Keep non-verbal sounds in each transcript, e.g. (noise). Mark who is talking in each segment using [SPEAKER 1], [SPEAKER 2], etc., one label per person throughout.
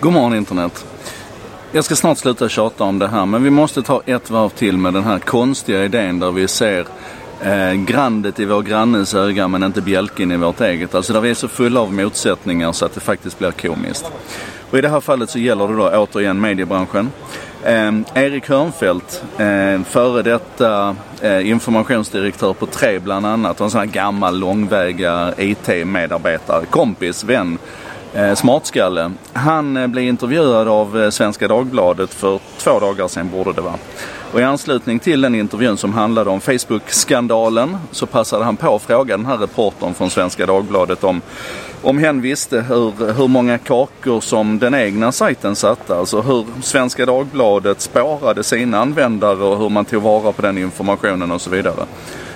[SPEAKER 1] God morgon internet. Jag ska snart sluta tjata om det här men vi måste ta ett varv till med den här konstiga idén där vi ser eh, grandet i vår grannes öga men inte bjälken i vårt eget. Alltså där vi är så fulla av motsättningar så att det faktiskt blir komiskt. Och i det här fallet så gäller det då återigen mediebranschen. Eh, Erik Hörnfeldt, eh, före detta eh, informationsdirektör på Tre bland annat och en sån här gammal långväga IT-medarbetare, kompis, vän Eh, smartskalle. Han eh, blev intervjuad av eh, Svenska Dagbladet för två dagar sedan borde det vara. Och i anslutning till den intervjun som handlade om Facebook-skandalen så passade han på att fråga den här reportern från Svenska Dagbladet om om hen visste hur, hur många kakor som den egna sajten satte. Alltså hur Svenska Dagbladet spårade sina användare och hur man tog vara på den informationen och så vidare.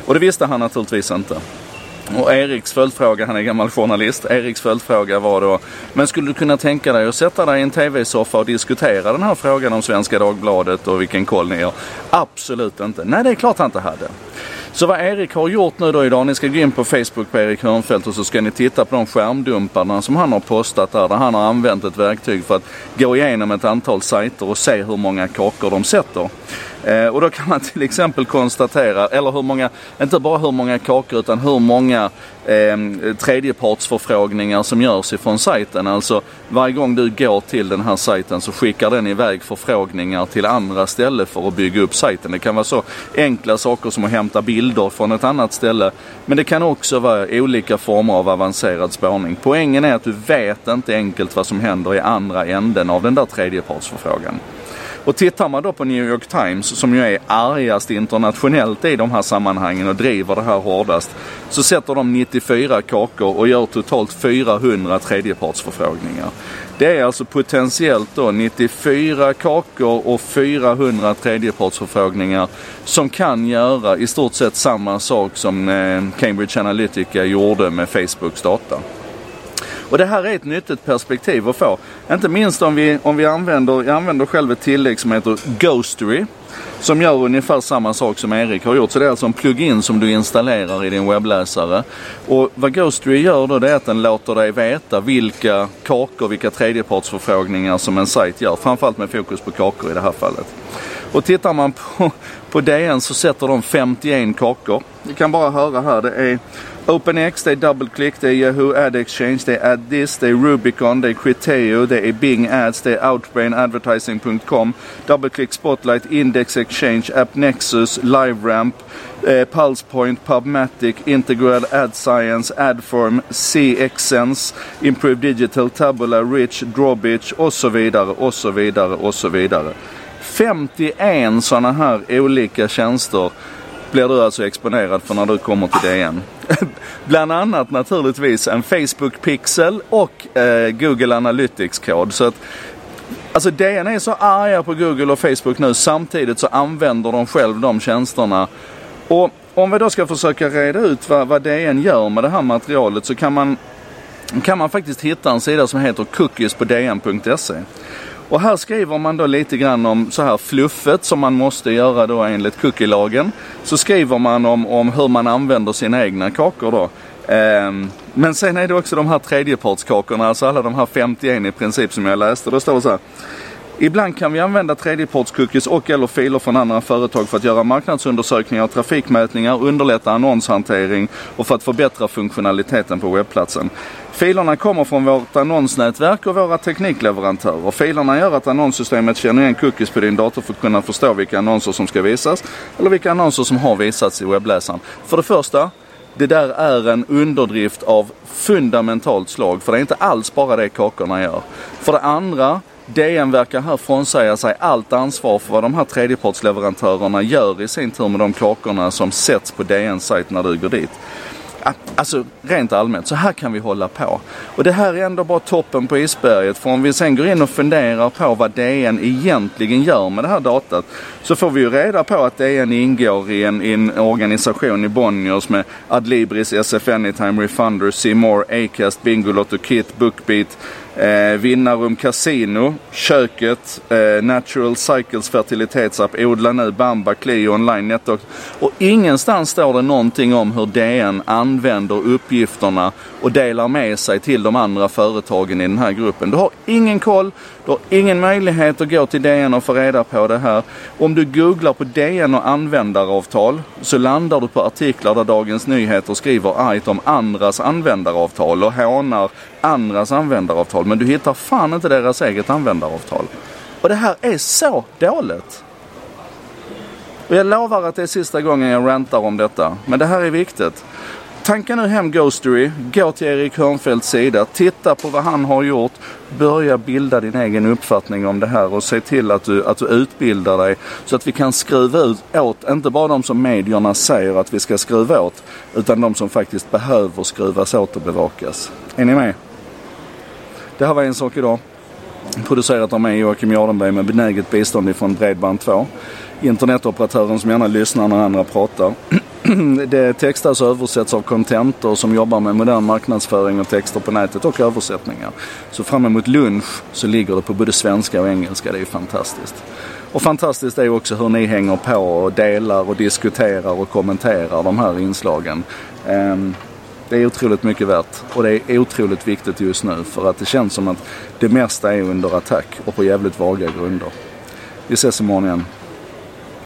[SPEAKER 1] Och det visste han naturligtvis inte. Och Eriks följdfråga, han är gammal journalist, Eriks följdfråga var då, men skulle du kunna tänka dig att sätta dig i en tv-soffa och diskutera den här frågan om Svenska Dagbladet och vilken koll ni har? Absolut inte. Nej, det är klart han inte hade. Så vad Erik har gjort nu då idag, ni ska gå in på Facebook på Erik Hörnfeldt och så ska ni titta på de skärmdumparna som han har postat där, där han har använt ett verktyg för att gå igenom ett antal sajter och se hur många kakor de sätter. Eh, och då kan man till exempel konstatera, eller hur många, inte bara hur många kakor utan hur många eh, tredjepartsförfrågningar som görs ifrån sajten. Alltså varje gång du går till den här sajten så skickar den iväg förfrågningar till andra ställen för att bygga upp sajten. Det kan vara så enkla saker som att hämta bilder från ett annat ställe. Men det kan också vara olika former av avancerad spårning. Poängen är att du vet inte enkelt vad som händer i andra änden av den där tredjepartsförfrågan. Och tittar man då på New York Times som ju är argast internationellt i de här sammanhangen och driver det här hårdast. Så sätter de 94 kakor och gör totalt 400 tredjepartsförfrågningar. Det är alltså potentiellt då 94 kakor och 400 tredjepartsförfrågningar som kan göra i stort sett samma sak som eh, Cambridge Analytica gjorde med Facebooks data. Och det här är ett nyttigt perspektiv att få. Inte minst om vi, om vi använder, jag använder själv ett tillägg som heter Ghostery. Som gör ungefär samma sak som Erik har gjort. Så det är alltså en plugin som du installerar i din webbläsare. Och vad Ghostery gör då det är att den låter dig veta vilka kakor, vilka tredjepartsförfrågningar som en sajt gör. Framförallt med fokus på kakor i det här fallet. Och tittar man på, på DN så sätter de 51 kakor. Vi kan bara höra här. Det är OpenX, det är DoubleClick, det är Yahoo Ad Exchange, det är AdThis, det är Rubicon, det är Criteo, det är Bing Ads, det är Outbrain DoubleClick Spotlight, Index Exchange, AppNexus, LiveRamp, eh, PulsePoint, Pubmatic, Integral Ad Science, AdForm, CXsense, Improve Digital, Tabula, Rich, Drawbitch och så vidare och så vidare och så vidare. 51 sådana här olika tjänster blir du alltså exponerad för när du kommer till DN. (laughs) Bland annat naturligtvis en Facebook Pixel och eh, Google Analytics-kod. Så att, alltså DN är så arga på Google och Facebook nu samtidigt så använder de själv de tjänsterna. Och om vi då ska försöka reda ut vad, vad DN gör med det här materialet så kan man, kan man faktiskt hitta en sida som heter cookies på dn.se. Och här skriver man då lite grann om så här fluffet som man måste göra då enligt cookie-lagen. Så skriver man om, om hur man använder sina egna kakor då. Um, men sen är det också de här tredjepartskakorna, alltså alla de här 51 i princip som jag läste. Då står det så här. Ibland kan vi använda tredjepartscookies och eller filer från andra företag för att göra marknadsundersökningar och trafikmätningar, underlätta annonshantering och för att förbättra funktionaliteten på webbplatsen. Filerna kommer från vårt annonsnätverk och våra teknikleverantörer. Filerna gör att annonssystemet känner igen cookies på din dator för att kunna förstå vilka annonser som ska visas eller vilka annonser som har visats i webbläsaren. För det första, det där är en underdrift av fundamentalt slag. För det är inte alls bara det kakorna gör. För det andra, DN verkar här frånsäga sig allt ansvar för vad de här tredjepartsleverantörerna gör i sin tur med de kakorna som sätts på DNs sajt när du går dit. Alltså rent allmänt, så här kan vi hålla på. Och det här är ändå bara toppen på isberget. För om vi sen går in och funderar på vad DN egentligen gör med det här datat. Så får vi ju reda på att DN ingår i en, i en organisation i Bonniers med Adlibris, SF Anytime, Refunder, C More, Acast, Bingolotto, Kit, Bookbeat, Eh, Vinnarum Casino, Köket, eh, Natural Cycles fertilitetsapp, Odla nu, Bamba, Clio Online netdoc. Och ingenstans står det någonting om hur DN använder uppgifterna och delar med sig till de andra företagen i den här gruppen. Du har ingen koll, du har ingen möjlighet att gå till DN och få reda på det här. Om du googlar på DN och användaravtal så landar du på artiklar där Dagens Nyheter skriver argt om andras användaravtal och hånar andras användaravtal. Men du hittar fan inte deras eget användaravtal. Och det här är så dåligt. Och jag lovar att det är sista gången jag rantar om detta. Men det här är viktigt. Tanka nu hem Ghostery, gå till Erik Hörnfeldts sida, titta på vad han har gjort, börja bilda din egen uppfattning om det här och se till att du, att du utbildar dig så att vi kan skruva ut åt, inte bara de som medierna säger att vi ska skruva åt, utan de som faktiskt behöver skruvas åt och bevakas. Är ni med? Det här var en sak idag. Producerat av mig Joakim Jardenberg med benäget bistånd ifrån Bredband2. Internetoperatören som gärna lyssnar när andra pratar. (clears throat) det textas och översätts av Contentor som jobbar med modern marknadsföring och texter på nätet och översättningar. Så fram emot lunch så ligger det på både svenska och engelska. Det är ju fantastiskt. Och fantastiskt är också hur ni hänger på och delar och diskuterar och kommenterar de här inslagen. Ehm, det är otroligt mycket värt och det är otroligt viktigt just nu för att det känns som att det mesta är under attack och på jävligt vaga grunder. Vi ses imorgon igen.